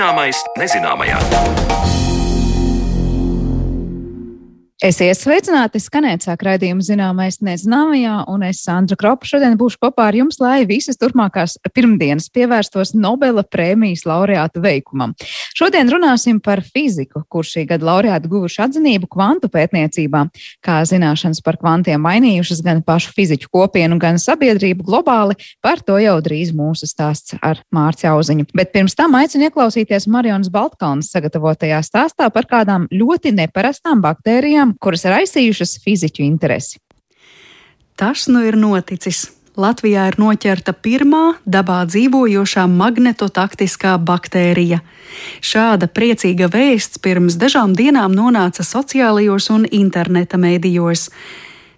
Zināmais nezināmajā. Esiet sveicināti! Skanēt sāk raidījumu zināmais nezināmajā, un es, Sandra Kropa, šodien būšu kopā ar jums, lai visas turpmākās pirmdienas pievērstos Nobela prēmijas laureātu veikumam. Šodien runāsim par fiziku, kur šī gada laureāti guvuši atzinību kvantu pētniecībā, kā zināšanas par kvantiem mainījušas gan pašu fiziķu kopienu, gan sabiedrību globāli. Par to jau drīz mūsu stāsts ar Mārci Auziņu. Bet pirms tam aicinu ieklausīties Marionas Baltkalnas sagatavotajā stāstā par kādām ļoti neparastām baktērijām, lietām, kuras raisījušas fiziķu interesi. Tas nu ir noticis. Latvijā ir noķerta pirmā dabā dzīvojošā magnetotaktiskā baktērija. Šāda priecīga vēsts pirms dažām dienām nonāca sociālajos un interneta mēdījos.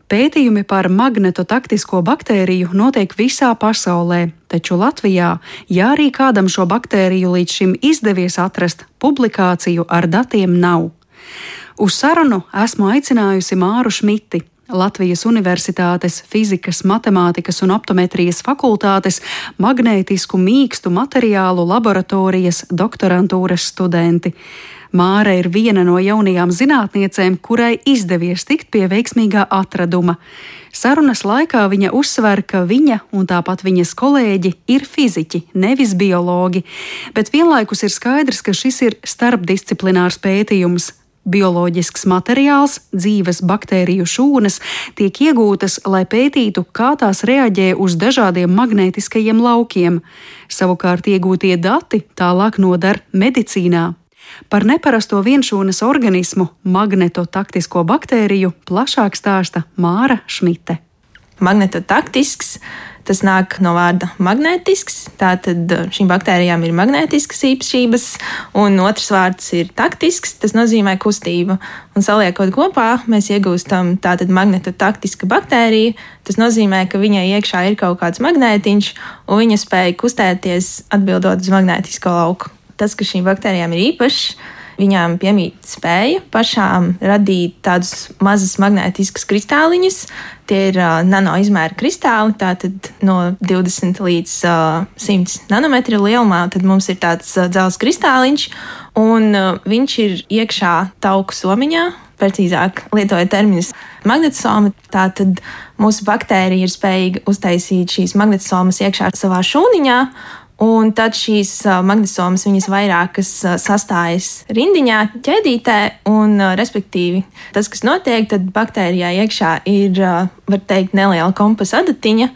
Pētījumi par magnetotaktisko baktēriju notiek visā pasaulē, taču Latvijā, ja arī kādam šo baktēriju līdz šim izdevies atrast, publikāciju ar datiem nav. Uz sarunu esmu aicinājusi Māru Šmiti, Latvijas Universitātes fizikas, matemātikas un optometrijas fakultātes magnētisku mīkstu materiālu laboratorijas doktorantūras studenti. Māra ir viena no jaunajām zinātniecēm, kurai izdevies tikt pie veiksmīgā atraduma. Sarunas laikā viņa uzsver, ka viņa un tāpat viņas kolēģi ir fiziķi, nevis biologi, bet vienlaikus ir skaidrs, ka šis ir starpdisciplinārs pētījums Bioloģisks materiāls, dzīves baktēriju šūnas, tiek iegūtas, lai pētītu, kā tās reaģē uz dažādiem magnētiskajiem laukiem. Savukārt iegūtie dati tālāk noder medicīnā. Par neparasto vienšūnas organismu, magnetotaktisko baktēriju, plašāk stāsta Māra Šmite. Magnetotaktisks Tas nāk no vārda magnētisks. Tātad uh, šīm baktērijām ir magnētiskas īpašības, un otrs vārds ir taktisks. Tas nozīmē kustību. Un saliekot kopā, mēs iegūstam tātad magnetotaktiska baktērija. Tas nozīmē, ka viņai iekšā ir kaut kāds magnētiņš, un viņa spēja kustēties atbildot uz magnētisko lauku. Tas, ka šīm baktērijām ir īpašs, Viņām piemīt spēja pašām radīt tādus mazus magnētiskus kristāliņus. Tie ir uh, nano izmēra kristāli, tātad no 20 līdz uh, 100 nanometru lielumā. Tad mums ir tāds uh, dzelzs kristāliņš, un uh, viņš ir iekšā tauku somiņā. Precīzāk, lietojot terminus magnetosoma, tātad mūsu baktērija ir spējīga uztaisīt šīs magnetosomas iekšā savā šūniņā, Un tad šīs magnesomas viņas vairākas sastājas rindiņā, ķēdītē, un, respektīvi, tas, kas notiek, tad baktērijā iekšā ir, var teikt, neliela kompasa adatiņa.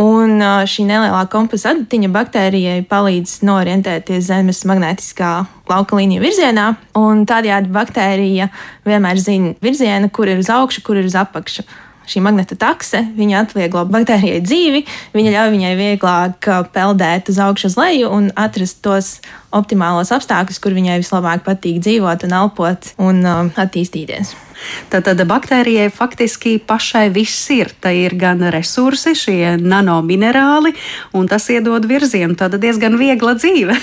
Un šī nelielā kompasa adatiņa baktērijai palīdz norientēties Zemes magnētiskā lauka līnija virzienā, un tādējādi baktērija vienmēr zina virzienu, kur ir uz augšu, kur ir uz apakšu šī magneta takse, viņa atvieglo baktērijai dzīvi, viņa ļauj viņai vieglāk uh, peldēt uz augšu, uz leju un atrast tos optimālos apstākļus, kur viņai vislabāk patīk dzīvot un elpot un uh, attīstīties. Tātad baktērijai faktiski pašai viss ir. Tā ir gan resursi, šie nanominerāli, un tas iedod virzienu. Tāda diezgan viegla dzīve.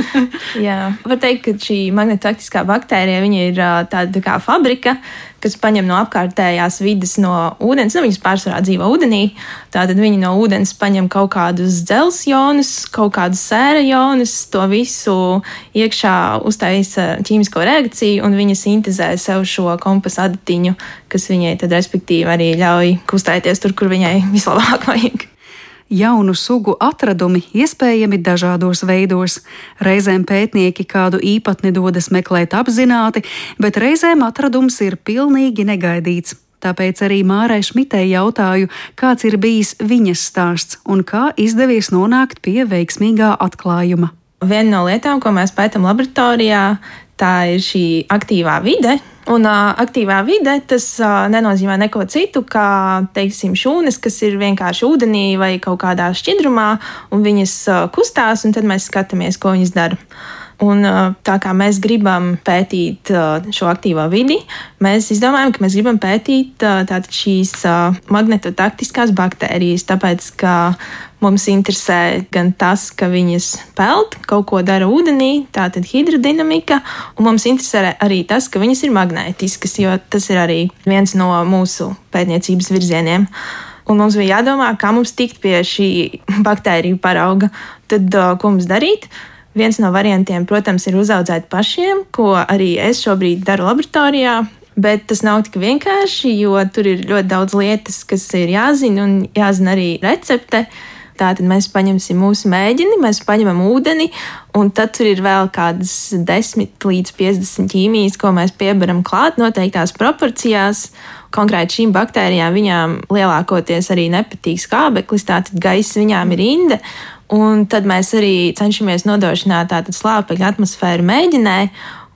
Jā, var teikt, ka šī magnetaktiskā baktērija ir uh, tāda kā fabrika, kas paņem no apkārtējās vidas, no ūdens. Nu, viņas pārsvarā dzīvo ūdenī. Tātad viņi no ūdens paņem kaut kādus dzelzceļa ionus, kaut kādus sēra ionus, to visu iekšā uztaisa ķīmisko reakciju, un viņa sintēzē sev šo kompasu adatiņu, kas viņai tad respektīvi arī ļauj kustēties tur, kur viņai vislabāk vajag. Jaunu sugu atradumi iespējami dažādos veidos. Reizēm pētnieki kādu īpatni dodas meklēt apzināti, bet reizēm atradums ir pilnīgi negaidīts. Tāpēc arī Mārai Šmitei jautāju, kāds ir bijis viņas stāsts un kā izdevies nonākt pie veiksmīgā atklājuma. Viena no lietām, ko mēs pētām laboratorijā, tā ir šī aktīvā vide, Un uh, aktīvā vide tas uh, nenozīmē neko citu, kā teiksim, šūnas, kas ir vienkārši ūdenī vai kaut kādā šķidrumā, un viņas uh, kustās, un tad mēs skatāmies, ko viņas dara. Un, tā kā mēs gribam pētīt šo aktīvo vidi, mēs izdomājam, ka mēs gribam pētīt šīs magnetotaktiskās baktērijas, tāpēc ka Mums interesē gan tas, ka viņas peld, kaut ko dara ūdenī, tātad hidrodinamika, un mums interesē arī tas, ka viņas ir magnētiskas, jo tas ir arī viens no mūsu pētniecības virzieniem. Un mums bija jādomā, kā mums tikt pie šī baktēriju parauga. Tad, ko mums darīt? Viens no variantiem, protams, ir uzaudzēt pašiem, ko arī es šobrīd daru laboratorijā. Bet tas nav tik vienkārši, jo tur ir ļoti daudz lietas, kas ir jāzina, un jāzina arī recepte. Tātad mēs paņemsim mūsu mēģini, mēs paņemam ūdeni, un tad tur ir vēl kādas 10 līdz 50 ķīmijas, ko mēs piebaram klāt noteiktās proporcijās. Konkrēti šīm baktērijām viņām lielākoties arī nepatīk skābeklis, tātad gaisa viņām ir inde. Un tad mēs arī cenšamies nodrošināt tādu slāpekļa atmosfēru mēģinē.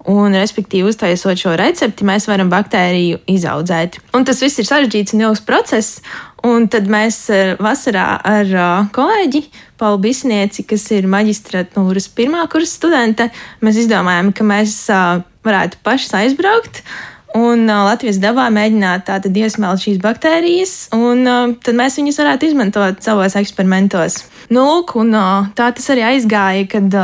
Un, respektīvi, uztaisot šo recepti, mēs varam baktēriju izaudzēt. Un tas viss ir sarežģīts un ilgs process. Un tad mēs eh, vasarā ar eh, kolēģi Paulu Bisnieci, kas ir maģistratūras pirmā kursa studente, mēs izdomājām, ka mēs eh, varētu pašas aizbraukt un Latvijas dabā mēģināt tātad iesmelt šīs baktērijas, un tad mēs viņus varētu izmantot savos eksperimentos. Nu, lūk, un tā tas arī aizgāja, kad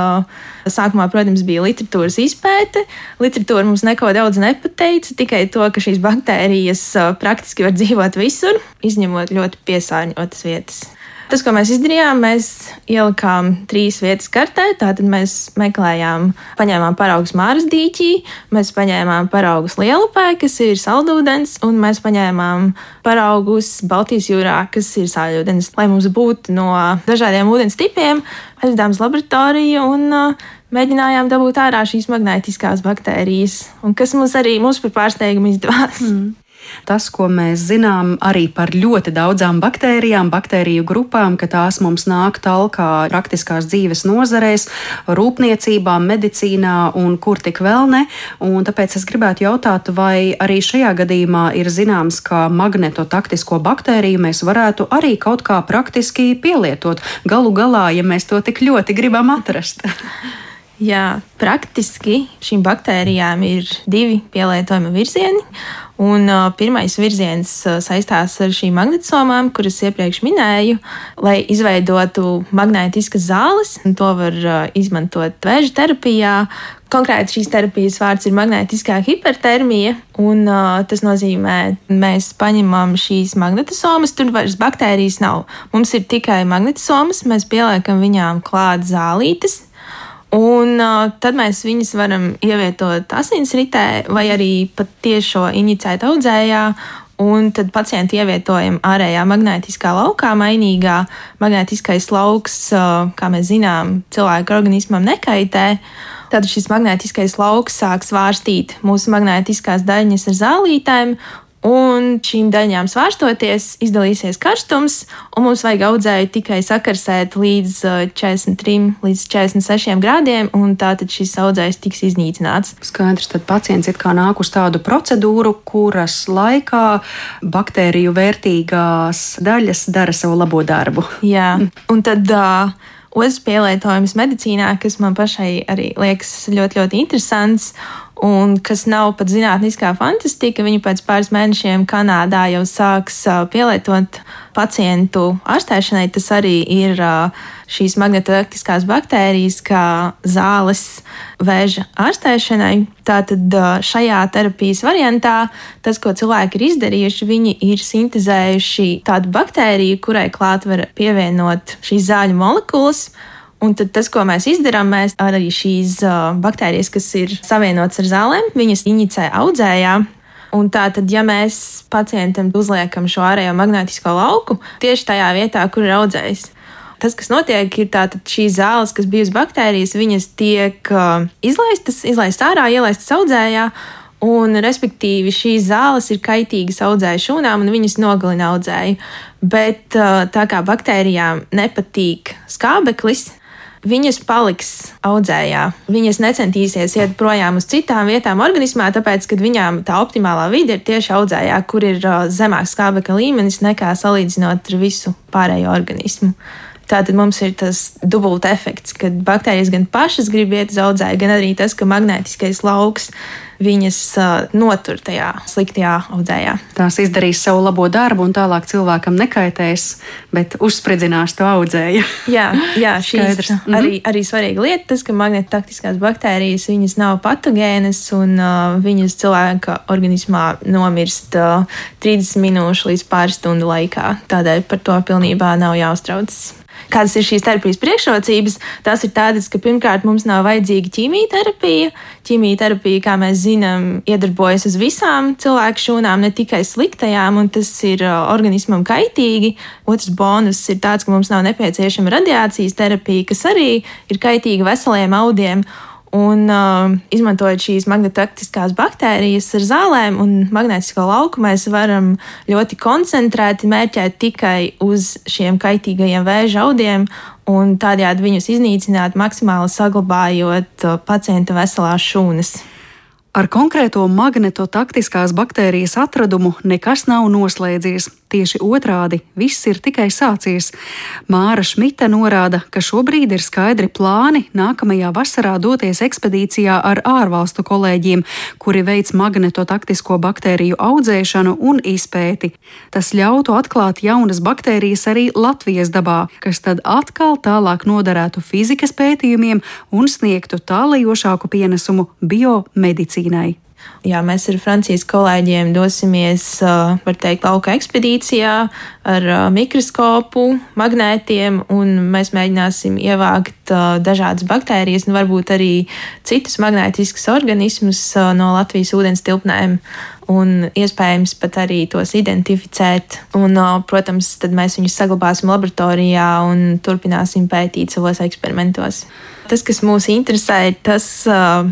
sākumā, protams, bija literatūras izpēte. Literatūra mums neko daudz nepateica, tikai to, ka šīs baktērijas praktiski var dzīvot visur, izņemot ļoti piesārņotas vietas. Tas, ko mēs izdarījām, mēs ielikām trīs vietas kartē. Tātad mēs meklējām, paņēmām paraugus Māras dīķī, mēs paņēmām paraugus Lielupē, kas ir saldūdens, un mēs paņēmām paraugus Baltijas jūrā, kas ir sāļūdens. Lai mums būtu no dažādiem ūdens tipiem, aizdevām uz laboratoriju un uh, mēģinājām dabūt ārā šīs magnētiskās baktērijas, un kas mums arī mums par pārsteigumu izdevās. Mm. Tas, ko mēs zinām arī par ļoti daudzām baktērijām, baktēriju grupām, ka tās mums nāk talkā praktiskās dzīves nozarēs, rūpniecībā, medicīnā un kur tik vēl ne. Un tāpēc es gribētu jautāt, vai arī šajā gadījumā ir zināms, ka magnetotaktisko baktēriju mēs varētu arī kaut kā praktiski pielietot. Galu galā, ja mēs to tik ļoti gribam atrast. Jā, praktiski šīm baktērijām ir divi pielietojuma virzieni. Un, uh, pirmais virziens uh, saistās ar šīm magnetisomām, kuras iepriekš minēju, lai izveidotu magnētiskas zāles. To var uh, izmantot vēža terapijā. Konkrēti šīs terapijas vārds ir magnētiskā hipertermija, un uh, tas nozīmē, ka mēs paņemam šīs magnetisomas, tur vairs baktērijas nav. Mums ir tikai magnetisomas, mēs pieliekam viņām klāt zālītes, Un uh, tad mēs viņus varam ievietot asinsritē vai arī pat tiešo inicēt audzējā. Un tad pacientu ievietojam ārējā magnētiskā laukā, mainīgā. Magnētiskais lauks, uh, kā mēs zinām, cilvēka organismam nekaitē. Tad šis magnētiskais lauks sāk svārstīt mūsu magnētiskās daļiņas ar zālītēm, Un šīm daļām svārstoties, izdalīsies karstums, un mums vajag audzēju tikai sakarsēt līdz 43 uh, līdz 46 grādiem, un tātad šis audzējs tiks iznīcināts. Skaidrs, tad pacients it kā nāk uz tādu procedūru, kuras laikā baktēriju vērtīgās daļas dara savu labo darbu. Jā, un tad. Uh, Otrs pielietojums medicīnā, kas man pašai arī liekas ļoti, ļoti interesants un kas nav pat zinātniskā fantastika. Viņi pēc pāris mēnešiem Kanādā jau sāks pielietot pacientu ārstēšanai. Tas arī ir šīs magnetoelektriskās baktērijas, kā zāles vēža ārstēšanai. Tātad šajā terapijas variantā tas, ko cilvēki ir izdarījuši, viņi ir sintēzējuši tādu baktēriju, kurai klāt var pievienot šīs zāļu molekulas. Un tad tas, ko mēs izdarām, mēs arī šīs baktērijas, kas ir savienotas ar zālēm, viņas inicē audzējā. Un tā tad, ja mēs pacientam uzliekam šo ārējo magnētisko lauku tieši tajā vietā, kur ir audzējs, tas, kas notiek, ir tātad šīs zāles, kas bijusi baktērijas, viņas tiek uh, izlaistas, izlaistas ārā, ielaistas audzējā. Un, respektīvi, šīs zāles ir kaitīgas audzēju šūnām, un viņas nogalina audzēju. Bet uh, tā kā baktērijām nepatīk skābeklis, viņas paliks audzējā. Viņas necentīsies iet projām uz citām vietām organismā, tāpēc, ka viņām tā optimālā vide ir tieši audzējā, kur ir zemāks skābekļa līmenis nekā salīdzinot ar visu pārējo organismu. Tātad mums ir tas dubult efekts, kad baktērijas gan pašas grib iet uz audzēju, gan arī tas, ka magnētiskais lauks viņas notur tajā sliktajā audzējā. Tās izdarīs savu labo darbu, un tālāk cilvēkam nekaitēs, bet uzspridzinās to audzēju. jā, jā šīs mhm. arī, arī svarīga lieta, tas, ka magnetotaktiskās baktērijas viņas nav patogēnas, un uh, viņas cilvēka organismā nomirst uh, 30 minūšu līdz pāris stundu laikā. Tādēļ par to pilnībā nav jāuztraucas. Kādas ir šīs terapijas priekšrocības? Tās ir tādas, ka pirmkārt mums nav vajadzīga ķīmijterapija. Ķīmijterapija, kā mēs zinām, iedarbojas uz visām cilvēku šūnām, ne tikai sliktajām, un tas ir organismam kaitīgi. Otrs bonus ir tāds, ka mums nav nepieciešama radiācijas terapija, kas arī ir kaitīga veseliem audiem. Un, uh, izmantojot šīs magnetaktiskās baktērijas ar zālēm un magnētisko lauku, mēs varam ļoti koncentrēti mērķēt tikai uz šiem kaitīgajiem vēža audiem un tādējādi viņus iznīcināt, maksimāli saglabājot uh, pacienta veselās šūnas. Ar konkrēto magnetotaktiskās baktērijas atradumu nekas nav noslēdzies. Tieši otrādi, viss ir tikai sācies. Māra Šmita norāda, ka šobrīd ir skaidri plāni nākamajā vasarā doties ekspedīcijā ar ārvalstu kolēģiem, kuri veic magnetotaktisko baktēriju audzēšanu un izpēti. Tas ļautu atklāt jaunas baktērijas arī Latvijas dabā, kas tad atkal tālāk noderētu fizikas pētījumiem un sniegtu tālajošāku pienesumu biomedicīnai. Jā, mēs ar Francijas kolēģiem dosimies, var teikt, lauka ekspedīcijā ar mikroskopu, magnētiem, un mēs mēģināsim ievākt dažādas baktērijas un varbūt arī citus magnētiskus organismus no Latvijas ūdens tilpnēm. Un iespējams pat arī tos identificēt. Un, protams, tad mēs viņus saglabāsim laboratorijā un turpināsim pētīt savos eksperimentos. Tas, kas mūs interesē, ir tas,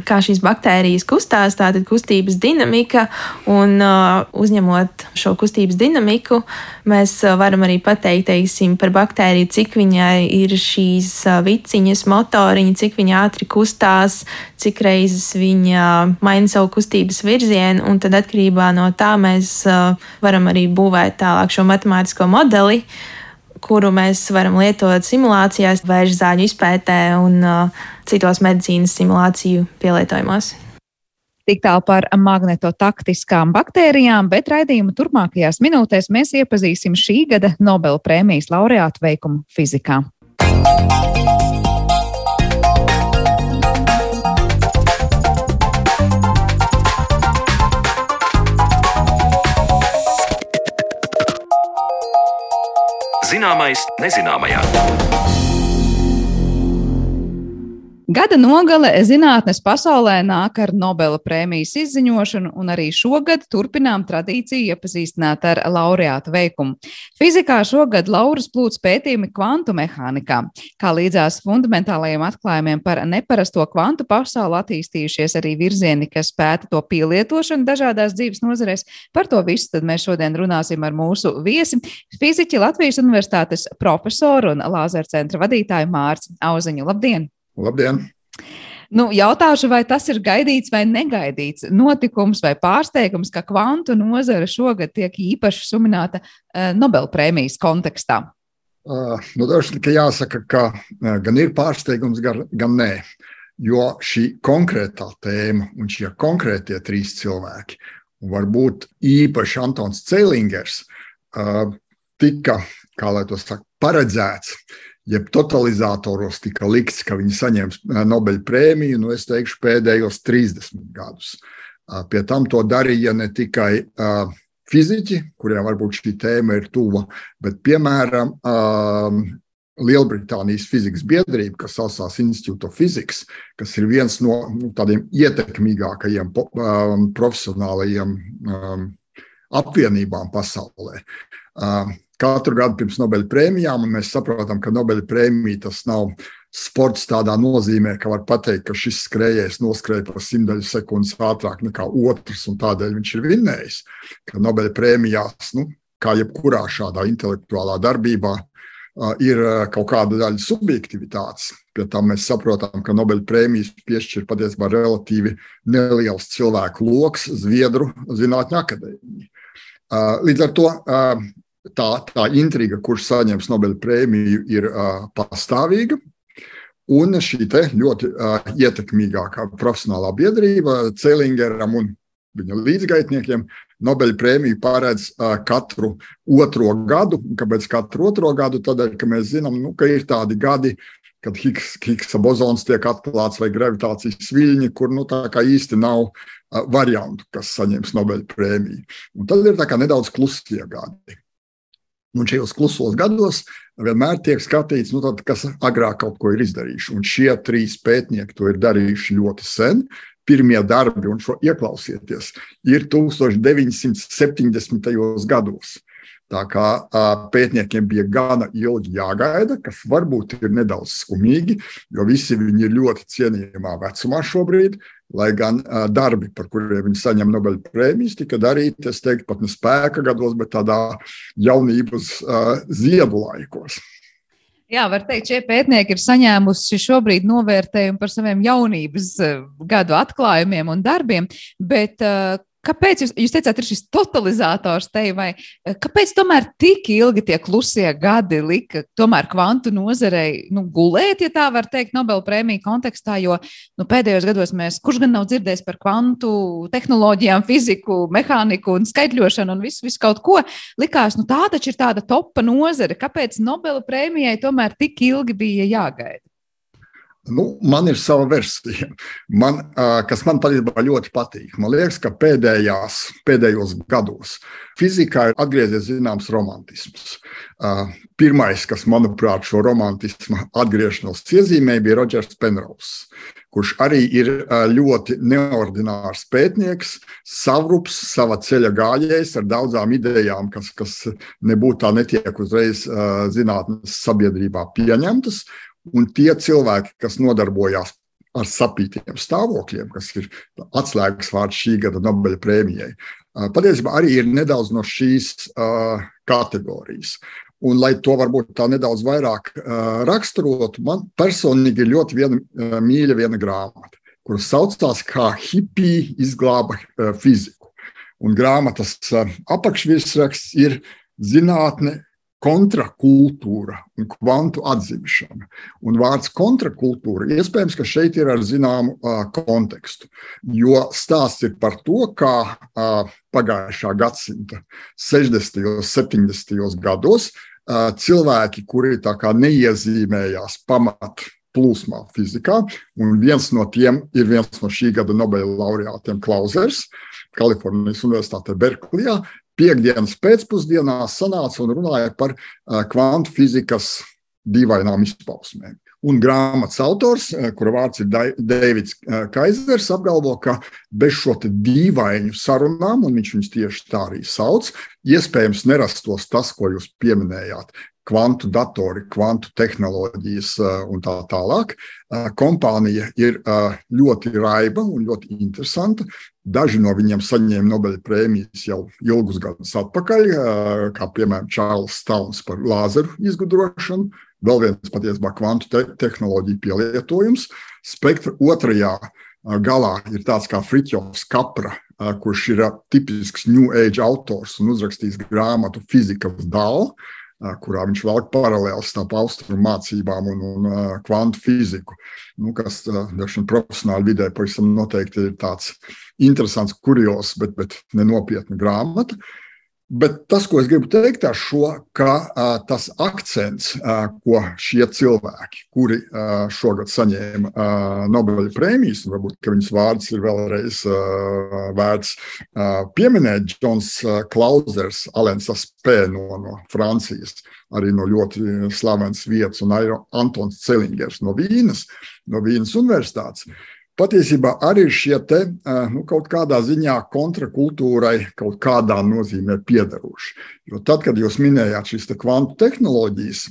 kā šīs baktērijas kustās, tātad kustības dinamika. Un uzņemot šo kustības dinamiku, mēs varam arī pateikt teiksim, par baktēriju, cik viņai ir šīs viciņas, motoriņi, cik viņa ātri kustās, cik reizes viņa maina savu kustības virzienu. Un tad atkarībā no tā mēs varam arī būvēt tālāk šo matemātisko modeli kuru mēs varam lietot simulācijās, vēža zāļu izpētē un uh, citos medicīnas simulāciju pielietojumos. Tik tālu par magnetotaktiskām baktērijām, bet raidījuma turpmākajās minūtēs mēs iepazīsim šī gada Nobela prēmijas laureātu veikumu fizikā. Zināmais nezināmajā. Gada nogale zinātnes pasaulē nāk ar Nobela prēmijas izziņošanu, un arī šogad turpinām tradīciju iepazīstināt ar laureātu veikumu. Fizikā šogad Lauras plūts pētījumi kvantu mehānikā, kā līdzās fundamentālajiem atklājumiem par neparasto kvantu pasauli attīstījušies arī virzieni, kas pēta to pielietošanu dažādās dzīves nozarēs. Par to visu mēs šodien runāsim ar mūsu viesi, fiziķi Latvijas Universitātes profesoru un lāzera centra vadītāju Mārci Auziņu. Labdien! Labdien! Nu, jautāšu, vai tas ir gaidīts vai negaidīts notikums vai pārsteigums, ka kvantu nozara šogad tiek īpaši sumināta uh, Nobelprēmijas kontekstā? Uh, nu, Dažs tikai jāsaka, ka uh, gan ir pārsteigums, gan, gan nē. Jo šī konkrētā tēma un šie konkrētie trīs cilvēki, un varbūt īpaši Antons Ceilingers, uh, tika, kā lai to saka, paredzēts jeb totalizatoros tika likts, ka viņi saņems Nobel prēmiju, nu es teikšu, pēdējos 30 gadus. Pie tam to darīja ne tikai fiziķi, kuriem varbūt šī tēma ir tuva, bet piemēram Lielbritānijas fizikas biedrība, kas saucās Institute of Physics, kas ir viens no nu, tādiem ietekmīgākajiem profesionālajiem apvienībām pasaulē katru gadu pirms Nobela prēmijām, un mēs saprotam, ka Nobela prēmija tas nav sports tādā nozīmē, ka var pateikt, ka šis skrejējs noskrēja par simtaļu sekundes ātrāk nekā otrs, un tādēļ viņš ir vinnējis. Ka Nobela prēmijās, nu, kā jebkurā šādā intelektuālā darbībā, ir kaut kāda daļa subjektivitātes. Pie tam mēs saprotam, ka Nobela prēmijas piešķir patiesībā relatīvi neliels cilvēku lokus Zviedru Zinātņu akadēmiju. Līdz ar to tā, tā intriga, kurš saņems Nobela prēmiju, ir uh, pastāvīga. Un šī ļoti uh, ietekmīgākā profesionālā biedrība Celingeram un viņa līdzgaitniekiem Nobela prēmiju paredz uh, katru otro gadu. Kāpēc katru otro gadu? Tādēļ, ka mēs zinām, nu, ka ir tādi gadi, kad Higgs, Higgsa bozons tiek atklāts vai gravitācijas viļņi, kur nu, īsti nav variantu, kas saņems Nobela prēmiju. Un tad ir nedaudz klusie gadi. Un šajos klusos gados vienmēr tiek skatīts, nu, tad, kas agrāk kaut ko ir izdarījuši. Un šie trīs pētnieki to ir darījuši ļoti sen. Pirmie darbi, un šo ieklausieties, ir 1970. gados. Tā kā pētniekiem bija gana ilgi jāgaida, kas varbūt ir nedaudz skumīgi, jo visi viņi ir ļoti cienījamā vecumā šobrīd, lai gan darbi, par kuriem viņi saņem Nobela prēmijas, tika darīti, es teiktu, pat ne spēka gados, bet tādā jaunības ziedu laikos. Jā, var teikt, šie pētnieki ir saņēmuši šobrīd novērtējumu par saviem jaunības gadu atklājumiem un darbiem, bet Kāpēc jūs, jūs teicāt, ir šis totalizators te, vai kāpēc tomēr tik ilgi tie klusie gadi lika tomēr kvantu nozarei nu, gulēt, ja tā var teikt, Nobela prēmiju kontekstā, jo nu, pēdējos gados mēs, kurš gan nav dzirdējis par kvantu tehnoloģijām, fiziku, mehāniku un skaitļošanu un visu, visu kaut ko, likās, nu tā taču ir tāda topa nozare, kāpēc Nobela prēmijai tomēr tik ilgi bija jāgaida? Nu, man ir sava versija, man, kas man patiesībā ļoti patīk. Man liekas, ka pēdējās, pēdējos gados fizikā ir atgriezies zināms romantisms. Pirmais, kas, manuprāt, šo romantismu atgriešanos iezīmēja, bija Rodžers Penrose, kurš arī ir ļoti neordinārs pētnieks, savrups, sava ceļa gājējs ar daudzām idejām, kas, kas nebūtu tā netiek uzreiz zinātnes sabiedrībā pieņemtas. Un tie cilvēki, kas nodarbojās ar sapītiem stāvokļiem, kas ir atslēgas vārds šī gada Nobela prēmijai, patiesībā arī ir nedaudz no šīs kategorijas. Un, lai to varbūt tā nedaudz vairāk raksturotu, man personīgi ir ļoti viena, mīļa viena grāmata, kuras saucās kā Hipija izglāba fiziku. Un grāmatas apakšvirsraksts ir zinātne kontrakultūra un kvantu atzimšana. Un vārds kontrakultūra iespējams, ka šeit ir ar zināmu uh, kontekstu, jo stāsts ir par to, kā uh, pagājušā gadsimta 60. un 70. gados uh, cilvēki, kuri neiezīmējās pamat plūsmā fizikā, un viens no tiem ir viens no šī gada Nobela laureātiem Klausers, Kalifornijas Universitātē Berklijā, piekdienas pēcpusdienā sanāca un runāja par kvantu fizikas dīvainām izpausmēm. Un grāmatas autors, kura vārds ir Deivids Kaisers, apgalvo, ka bez šo dīvainu sarunām, un viņš viņus tieši tā arī sauc, iespējams nerastos tas, ko jūs pieminējāt kvantu datori, kvantu tehnoloģijas un tā tālāk. Kompānija ir ļoti raiba un ļoti interesanta. Daži no viņiem saņēma Nobela prēmijas jau ilgus gadus atpakaļ, kā piemēram Čārlis Stalns par lāzeru izgudrošanu, vēl viens patiesībā kvantu te tehnoloģiju pielietojums. Spektra otrajā galā ir tāds kā Fritjofs Kapra, kurš ir tipisks New Age autors un uzrakstījis grāmatu Fizikas dāla kurā viņš velk paralēlus starp austrumu mācībām un, un kvantu fiziku, nu, kas dažiem profesionāli vidē pavisam noteikti ir tāds interesants, kurios, bet, bet nenopietna grāmata. Bet tas, ko es gribu teikt ar šo, ka uh, tas akcents, uh, ko šie cilvēki, kuri uh, šogad saņēma uh, Nobela prēmijas, un varbūt viņas vārds ir vēlreiz uh, vērts uh, pieminēt, Džons uh, Klausers, Alens Aspē no, no Francijas, arī no ļoti slavenas vietas, un Antons Celingers no Vīnas, no Vīnas Universitātes patiesībā arī šie te, nu, kaut kādā ziņā kontrakultūrai kaut kādā nozīmē piedaroši. Jo tad, kad jūs minējāt šīs te kvantu tehnoloģijas,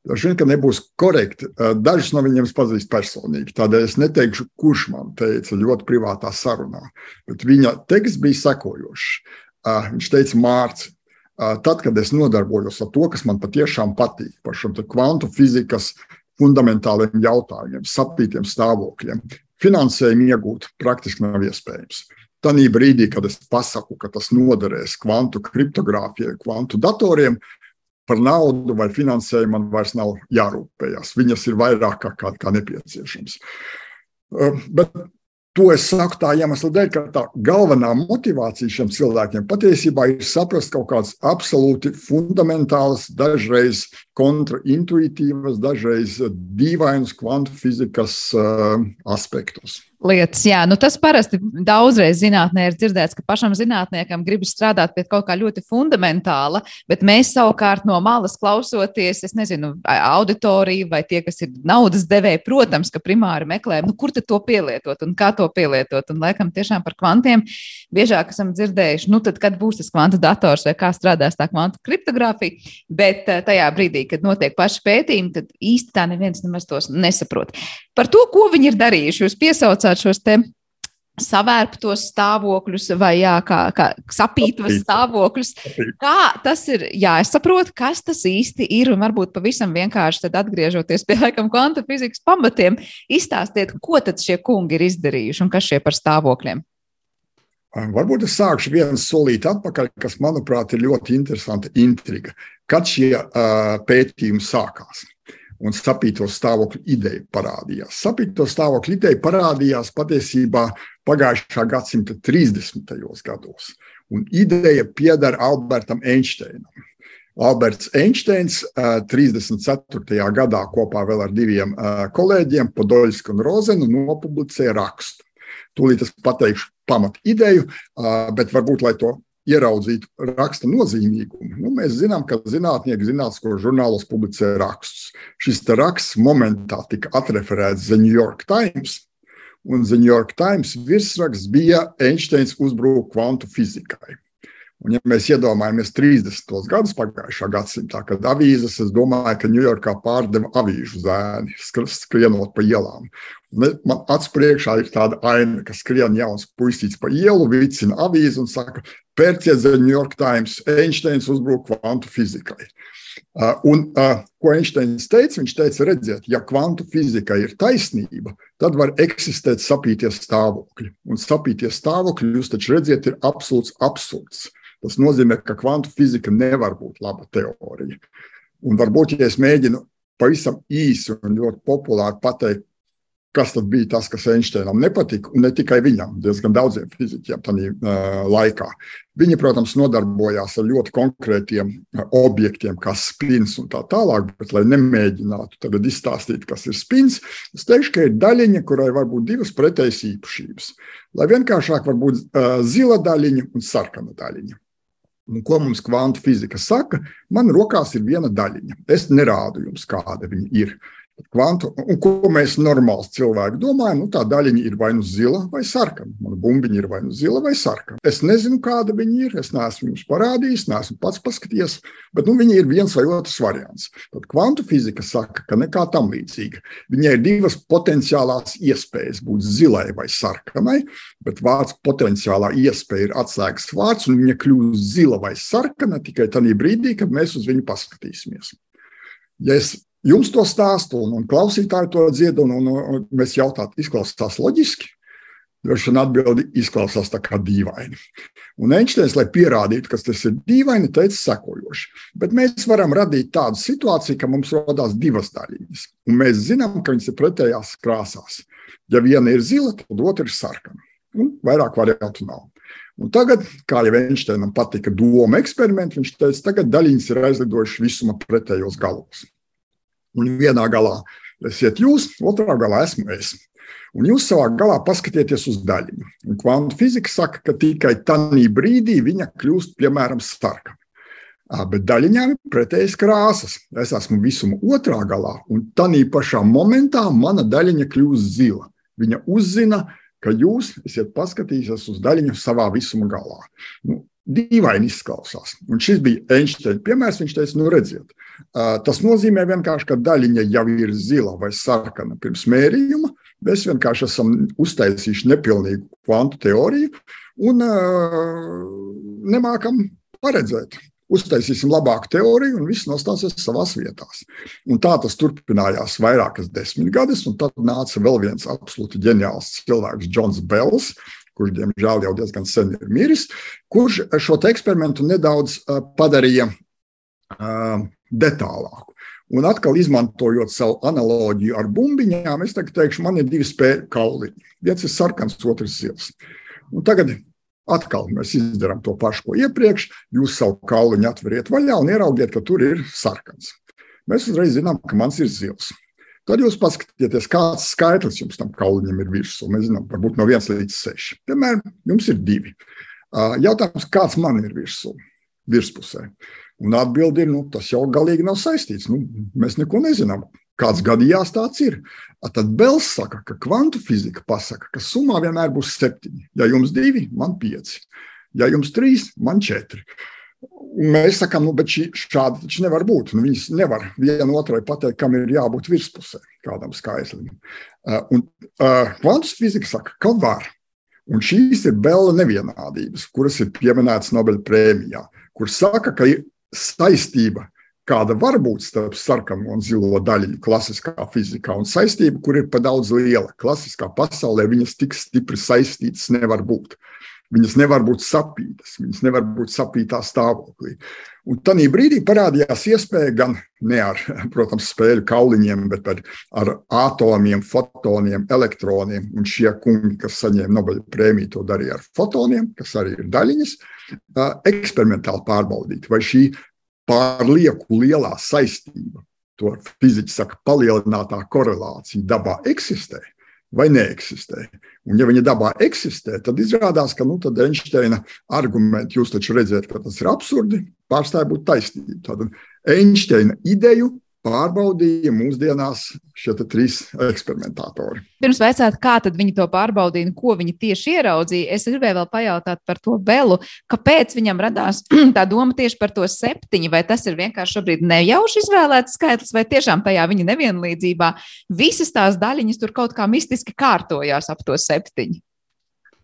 Dažs vien, ka nebūs korekti. Dažus no viņiem es pazīstu personīgi. Tādēļ es neteikšu, kurš man teica ļoti privātā sarunā. Bet viņa teksts bija sekojošs. Viņš teica, Mārcis, tad, kad es nodarbojos ar to, kas man patiešām patīk, par šiem kvantu fizikas fundamentāliem jautājumiem, saptītiem stāvokļiem, finansējumu iegūt praktiski nav iespējams. Tanī brīdī, kad es pasaku, ka tas noderēs kvantu kriptogrāfijai, kvantu datoriem, par naudu vai finansējumu man vairs nav jārūpējas. Viņas ir vairāk kā, kā, nepieciešams. Bet To es saku tā iemesla dēļ, ka tā galvenā motivācija šiem cilvēkiem patiesībā ir saprast kaut kādas absolūti fundamentālas, dažreiz kontraintuitīvas, dažreiz dīvainas kvantu fizikas uh, aspektus. Lietas. Jā, nu tas parasti daudzreiz zinātnē ir dzirdēts, ka pašam zinātniekam gribas strādāt pie kaut kā ļoti fundamentāla, bet mēs savukārt no malas klausoties, es nezinu, auditoriju vai tie, kas ir naudas devēji, protams, ka primāri meklējam, nu, kur to pielietot un kā to pielietot. Un laikam tiešām par kvantiem biežāk esam dzirdējuši, nu tad, kad būs tas kvantu dators vai kā strādās tā kvantu kriptogrāfija, bet eh, tajā brīdī, kad notiek paši pētījumi, tad īsti tā neviens nemaz tos nesaprot. Par to, ko viņi ir darījuši, jūs piesaucāt saucāt šos te savērptos stāvokļus vai jā, kā, kā sapītos stāvokļus. Kā tas ir? Jā, es saprotu, kas tas īsti ir. Un varbūt pavisam vienkārši tad atgriežoties pie laikam kvanta fizikas pamatiem, izstāstiet, ko tad šie kungi ir izdarījuši un kas šie par stāvokļiem. Varbūt es sākšu vienu solīti atpakaļ, kas, manuprāt, ir ļoti interesanta intriga. Kad šie uh, pētījumi sākās? Un sapīto stāvokļu ideja parādījās. Sapīto stāvokļu ideja parādījās patiesībā pagājušā gadsimta 30. gados, un ideja pieder Albertam Einsteinam. Alberts Einsteins 34. gadā kopā ar diviem kolēģiem, Podoļsku un Rozenu, nopublicēja rakstu. Tūlīt es pateikšu pamatu ideju, bet varbūt, lai to ieraudzītu raksta nozīmīgumu. Nu, mēs zinām, ka zinātnieki zinātnisko žurnālos publicē rakstus. Šis raksts momentā tika atreferēts The New York Times, un The New York Times virsraksts bija Einsteins uzbruka kvantu fizikai. Un, ja mēs iedomājamies 30. gadus pagājušā gadsimta, kad avīzes, es domāju, ka Ņujorkā pārdeva avīžu zēni, skrienot pa ielām. Man acu priekšā ir tāda aina, ka skrien jauns puisīts pa ielu, vicina avīzi un saka, pērciet The New York Times, Einsteins uzbruka kvantu fizikai. Uh, un, uh, ko Einsteins teica? Viņš teica, redziet, ja kvantu fizika ir taisnība, tad var eksistēt sapīties stāvokļi. Un sapīties stāvokļi, jūs taču redziet, ir absolūts absurds. Tas nozīmē, ka kvantu fizika nevar būt laba teorija. Un varbūt, ja es mēģinu pavisam īsi un ļoti populāri pateikt, kas tad bija tas, kas Einsteinam nepatika, un ne tikai viņam, diezgan daudziem fizikiem tajā uh, laikā. Viņi, protams, nodarbojās ar ļoti konkrētiem objektiem, kā spins un tā tālāk, bet, lai nemēģinātu tagad izstāstīt, kas ir spins, es teikšu, ka ir daļiņa, kurai var būt divas pretējas īpašības. Lai vienkāršāk var būt uh, zila daļiņa un sarkana daļiņa. Ko mums kvantu fizika saka? Man rokās ir viena daļiņa. Es nerādu jums, kāda viņa ir. Kvantu, un ko mēs normāli cilvēki domājam, nu, tā daļiņa ir vai nu zila vai sarkana. Mana bumbiņa ir vai nu zila vai sarkana. Es nezinu, kāda viņa ir. Es neesmu jums parādījis, neesmu pats paskatījies, bet nu, viņa ir viens vai otrs variants. Tad kvantu fizika saka, ka nekā tam līdzīga. Viņai ir divas potenciālās iespējas būt zilai vai sarkanai, bet vārds potenciālā iespēja ir atslēgas vārds, un viņa kļūs zila vai sarkana tikai tajā brīdī, kad mēs uz viņu paskatīsimies. Ja es jums to stāstu, un, un klausītāji to dzird, un, un, un mēs jautājam, izklausās loģiski. Droši vien atbildi izklausās tā kā dīvaini. Un Einsteins, lai pierādītu, ka tas ir dīvaini, teica sekojoši. Bet mēs varam radīt tādu situāciju, ka mums radās divas daļiņas. Un mēs zinām, ka viņas ir pretējās krāsās. Ja viena ir zila, tad otra ir sarkana. Un vairāk variantu nav. Un tagad, kā jau Einsteinam patika doma eksperimenti, viņš teica, tagad daļiņas ir aizlidojušas visuma pretējos galos. Un vienā galā esat jūs, otrā galā esmu es. Un jūs savā galā paskatieties uz daļiņu. Un kvantu fizika saka, ka tikai tajā brīdī viņa kļūst, piemēram, sarkana. Bet daļiņām ir pretējas krāsas. Es esmu visuma otrā galā, un tajā pašā momentā mana daļiņa kļūst zila. Viņa uzzina, ka jūs esat paskatījušies uz daļiņu savā visuma galā. Nu, dīvaini izklausās. Un šis bija Einsteina piemērs. Viņš teica, nu, redziet, tas nozīmē vienkārši, ka daļiņa jau ir zila vai sarkana pirms mērījuma. Mēs vienkārši esam uztaisījuši nepilnīgu kvantu teoriju un nemākam paredzēt. Uztaisīsim labāku teoriju, un viss nostāsies savā vietā. Tā tas turpinājās vairākas desmitgades, un tad nāca vēl viens absolūti ģeniāls cilvēks, Džons Bells, kurš diemžēl jau diezgan sen ir miris, kurš šo eksperimentu nedaudz padarīja detālāku. Un atkal, izmantojot savu analoģiju ar bumbiņām, es teikšu, man ir divi spēļu kauliņi. Viens ir sarkans, otrs zils. Un tagad atkal mēs izdarām to pašu, ko iepriekš. Jūs savu kauliņu atveriet vaļā un ieraugiet, ka tur ir sarkans. Mēs uzreiz zinām, ka mans ir zils. Tad jūs paskatieties, kāds skaitlis jums tam kauliņam ir virsū. Mēs zinām, varbūt no 1 līdz 6. Piemēram, jums ir 2. Jautājums, kāds man ir virsū, virspusē? Un atbildi ir, nu, tas jau galīgi nav saistīts. Nu, mēs neko nezinām. Kāds gadījās tāds ir. Tad Bels saka, ka kvantu fizika pasaka, ka summā vienmēr būs septiņi. Ja jums divi, man pieci. Ja jums trīs, man četri. Un mēs sakām, nu, bet šī, šādi taču nevar būt. Nu, viņas nevar viena otrai pateikt, kam ir jābūt virspusē kādam skaitlim. Uh, un uh, kvantus fizika saka, ka var. Un šīs ir Bela nevienādības, kuras ir pieminētas Nobela prēmijā, kur saka, ka ir saistība, kāda var būt starp sarkano un zilo daļiņu klasiskā fizikā, un saistība, kur ir pa daudz liela. Klasiskā pasaulē viņas tik stipri saistītas nevar būt. Viņas nevar būt sapītas, viņas nevar būt sapītā stāvoklī. Un tādā brīdī parādījās iespēja gan ne ar, protams, spēļu kauliņiem, bet ar, ar atomiem, fotoniem, elektroniem. Un šie kungi, kas saņēma Nobela prēmiju, to darīja ar fotoniem, kas arī ir daļiņas, eksperimentāli pārbaudīt, vai šī pārlieku lielā saistība, to fiziķi saka, palielinātā korelācija dabā eksistē vai neeksistē. Un, ja viņa dabā eksistē, tad izrādās, ka nu, Einsteina argumenti, jūs taču redzat, ka tas ir absurdi, pārstāja būt taisnība. Tad Einsteina ideju pārbaudīja mūsdienās šie trīs eksperimentātori. Pirms veicāt, kā viņi to pārbaudīja un ko viņi tieši ieraudzīja, es gribēju vēl pajautāt par to Belu. Kāpēc viņam radās tā doma tieši par to septiņu? Vai tas ir vienkārši šobrīd nejauši izvēlēts skaitlis, vai tiešām tajā viņa nevienlīdzībā visas tās daļiņas tur kaut kā mistiski kārtojās ap to septiņu?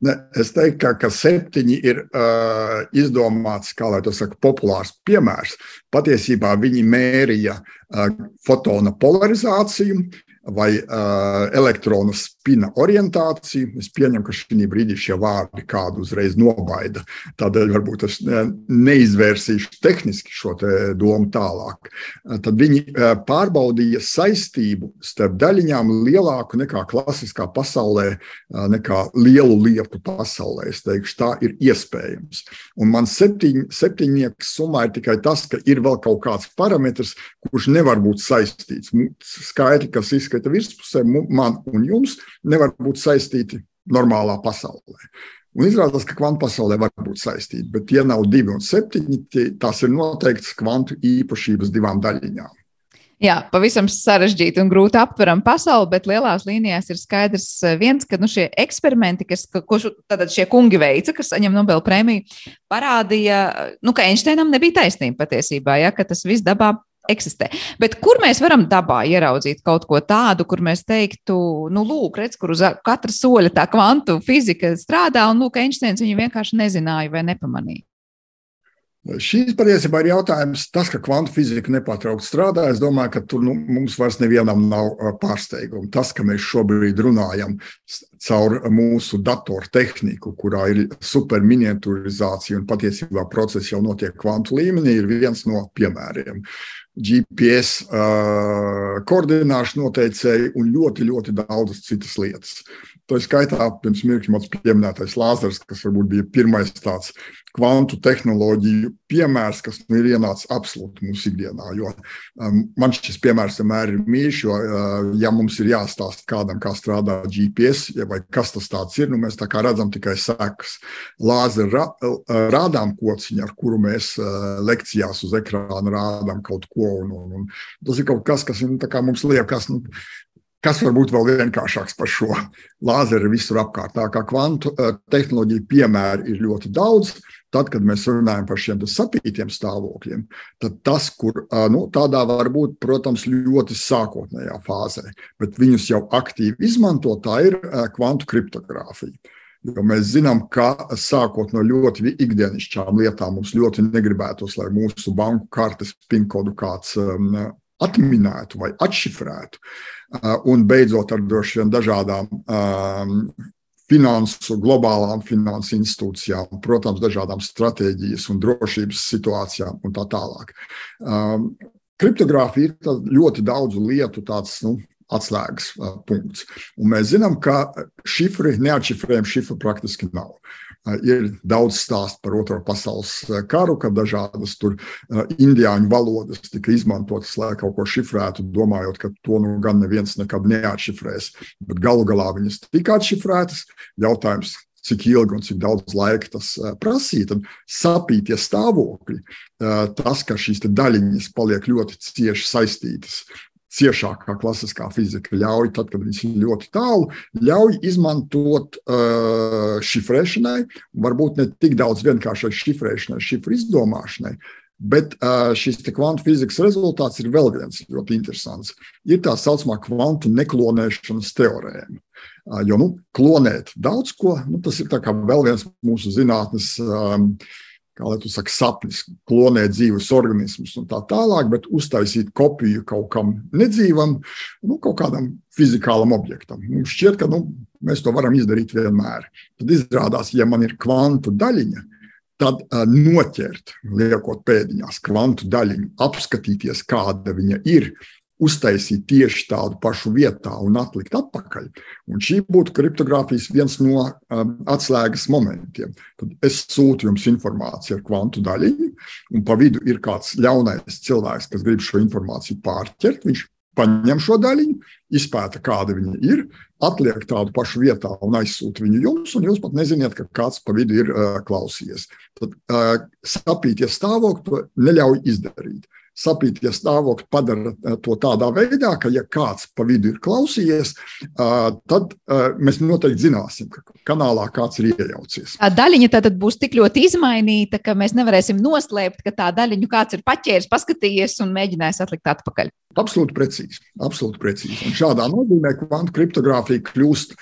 Ne, es teiktu, ka, ka septiņi ir uh, izdomāts, kā lai to saka, populārs piemērs. Patiesībā viņi mērīja uh, fotona polarizāciju, vai uh, elektronu spina orientāciju. Es pieņemu, ka šī brīdī šie vārdi kādu uzreiz nobaida. Tādēļ varbūt es neizvērsīšu tehniski šo domu tālāk. Tad viņi pārbaudīja saistību starp daļiņām lielāku nekā klasiskā pasaulē, nekā lielu lietu pasaulē. Es teikšu, tā ir iespējams. Un man septiņ, septiņnieks summā ir tikai tas, ka ir vēl kaut kāds parametrs, kurš nevar būt saistīts. Skaitļi, kas izskatās uzskata virspusē, man un jums, nevar būt saistīti normālā pasaulē. Un izrādās, ka kvantu pasaulē var būt saistīti, bet tie nav divi un septiņi. Tās ir noteiktas kvantu īpašības divām daļiņām. Jā, pavisam sarežģīta un grūti aptverama pasaule, bet lielās līnijās ir skaidrs eh, viens, ka nu, šie eksperimenti, kas, ko šie kungi veica, kas saņem Nobela prēmiju, parādīja, nu, ka Einsteinam nebija taisnība patiesībā, ja, ka tas viss dabā eksistē. Bet kur mēs varam dabā ieraudzīt kaut ko tādu, kur mēs teiktu, nu, lūk, redz, kur uz katra soļa tā kvantu fizika strādā, un lūk, Einsteins viņu vienkārši nezināja vai nepamanīja. Šīs patiesībā ir jautājums, tas, ka kvantu fizika nepārtraukti strādā. Es domāju, ka tur nu, mums vairs nevienam nav pārsteiguma. Tas, ka mēs šobrīd runājam caur mūsu datortehniku, kurā ir superminiaturizācija un patiesībā procesi jau notiek kvantu līmenī, ir viens no piemēriem. GPS uh, koordināšu noteicēji un ļoti, ļoti daudzas citas lietas. Tā skaitā pirms mirkļa mans pieminētais lāzers, kas varbūt bija pirmais tāds kvantu tehnoloģiju piemērs, kas nu ir ienācis absolūti mūsu ikdienā. Jo, um, man šis piemērs vienmēr ir mīļš, jo, uh, ja mums ir jāstāsta kādam, kā strādā GPS, ja vai kas tas ir, nu mēs redzam tikai sekas. Lāzera ra, uh, rādām kociņu, ar kuru mēs uh, lekcijās uz ekrāna rādām kaut ko. Un, un, un tas ir kaut kas, kas nu, mums liekas, nu, Kas var būt vēl vienkāršāks par šo lāzeru visur apkārt? Tā kā kvantu uh, tehnoloģiju piemēru ir ļoti daudz, tad, kad mēs runājam par šiem sapītiem stāvokļiem, tad tas, kur nu, tādā var būt, protams, ļoti sākotnējā fāzē, bet viņus jau aktīvi izmanto, tā ir kvantu kriptogrāfija. Jo mēs zinām, ka sākot no ļoti ikdienišķām lietām, mums ļoti negribētos, lai mūsu banku kartes PIN kodu kāds um, atminētu vai atšifrētu. Uh, un beidzot ar droši vien dažādām um, finansu, globālām finansu institūcijām, protams, dažādām stratēģijas un drošības situācijām un tā tālāk. Um, kriptogrāfija ir ļoti daudzu lietu tāds, nu, atslēgas uh, punkts. Un mēs zinām, ka šifri, neatšifrējami šifri praktiski nav. Ir daudz stāstu par Otro pasaules karu, kad dažādas tur indiāņu valodas tika izmantotas, lai kaut ko šifrētu, domājot, ka to nu gan neviens nekad neatšifrēs. Bet galu galā viņas tika atšifrētas. Jautājums, cik ilgi un cik daudz laika tas prasīja, tad sapītie stāvokļi, tas, ka šīs daļiņas paliek ļoti cieši saistītas ciešāk kā klasiskā fizika ļauj, tad, kad viņas ir ļoti tālu, ļauj izmantot uh, šifrēšanai, varbūt ne tik daudz vienkāršai šifrēšanai, šifru izdomāšanai. Bet uh, šis kvantu fizikas rezultāts ir vēl viens ļoti interesants. Ir tā saucamā kvantu neklonēšanas teorēma. Uh, jo nu, klonēt daudz ko, nu, tas ir vēl viens mūsu zinātnes um, uh, kā lai tu saki, sapnis, klonēt dzīves organismus un tā tālāk, bet uztaisīt kopiju kaut kam nedzīvam, nu, kaut kādam fizikālam objektam. Mums šķiet, ka nu, mēs to varam izdarīt vienmēr. Tad izrādās, ja man ir kvantu daļiņa, tad uh, noķert, liekot pēdiņās, kvantu daļiņu, apskatīties, kāda viņa ir, uztaisīt tieši tādu pašu vietā un atlikt atpakaļ. Un šī būtu kriptogrāfijas viens no um, atslēgas momentiem. Tad es sūtu jums informāciju ar kvantu daļiņu, un pa vidu ir kāds ļaunais cilvēks, kas grib šo informāciju pārķert. Viņš paņem šo daļiņu, izpēta, kāda viņa ir, atliek tādu pašu vietā un aizsūta viņu jums, un jūs pat nezināt, ka kāds pa vidu ir uh, klausījies. Tad uh, sapīties stāvokli neļauj izdarīt sapītie stāvokļi padara eh, to tādā veidā, ka, ja kāds pa vidu ir klausījies, eh, tad eh, mēs noteikti zināsim, ka kanālā kāds ir iejaucies. Tā daļiņa tad būs tik ļoti izmainīta, ka mēs nevarēsim noslēpt, ka tā daļiņu kāds ir paķēris, paskatījies un mēģinājis atlikt atpakaļ. Absolūti precīzi. Absolūti precīzi. Un šādā nozīmē kvantu kriptogrāfija kļūst,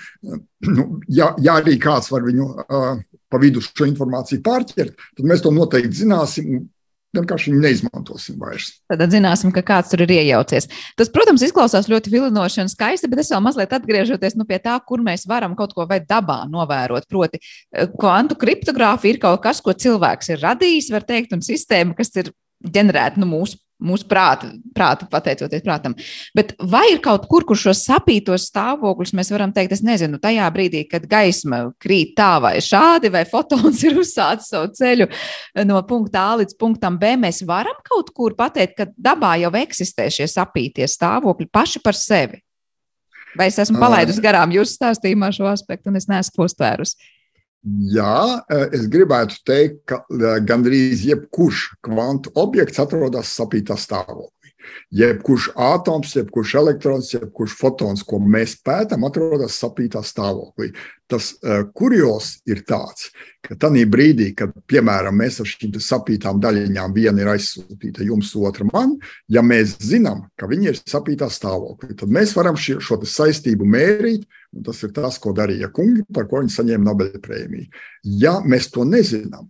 nu, ja, ja arī kāds var viņu uh, pa vidu šo informāciju pārķert, tad mēs to noteikti zināsim vienkārši neizmantosim vairs. Tad zināsim, ka kāds tur ir iejaucies. Tas, protams, izklausās ļoti vilinoši un skaisti, bet es vēl mazliet atgriežoties nu, pie tā, kur mēs varam kaut ko vai dabā novērot. Proti, eh, kvantu kriptogrāfija ir kaut kas, ko cilvēks ir radījis, var teikt, un sistēma, kas ir ģenerēta nu, mūsu mūsu prāta, prāta, pateicoties prātam. Bet vai ir kaut kur, kur šos sapītos stāvokļus mēs varam teikt, es nezinu, tajā brīdī, kad gaisma krīt tā vai šādi, vai fotons ir uzsācis savu ceļu no punkta A līdz punktam B, mēs varam kaut kur pateikt, ka dabā jau eksistē šie sapītie stāvokļi paši par sevi. Vai es esmu palaidus garām jūsu stāstījumā šo aspektu, un es neesmu to uztvērusi? Jā, eh, es gribētu teikt, ka eh, gandrīz jebkurš kvantu objekts atrodas sapītā stāvoklī. Jebkurš atoms, jebkurš elektrons, jebkurš fotons, ko mēs pētām, atrodas sapītā stāvoklī. Tas uh, kurios ir tāds, ka tajā brīdī, kad, piemēram, mēs ar šīm sapītām daļiņām viena ir aizsūtīta jums, otra man, ja mēs zinām, ka viņi ir sapītā stāvoklī, tad mēs varam šie, šo saistību mērīt, tas ir tas, ko darīja kungi, par ko viņi saņēma Nobela prēmiju. Ja mēs to nezinām,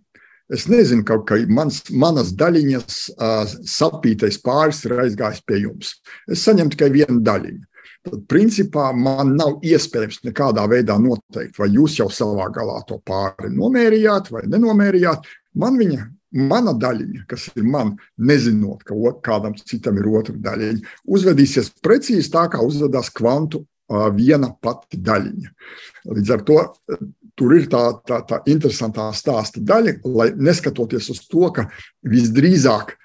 Es nezinu, ka, ka mans, manas daļiņas uh, sapītais pāris ir aizgājis pie jums. Es saņemu tikai vienu daļiņu. Tad, principā, man nav iespējams nekādā veidā noteikt, vai jūs jau savā galā to pāri nomērījāt vai nenomērījāt. Man viņa, mana daļiņa, kas ir man, nezinot, ka kādam citam ir otra daļiņa, uzvedīsies precīzi tā, kā uzvedās kvantu viena pati daļiņa. Līdz ar to tur ir tā, tā, tā interesantā stāsta daļa, lai neskatoties uz to, ka visdrīzāk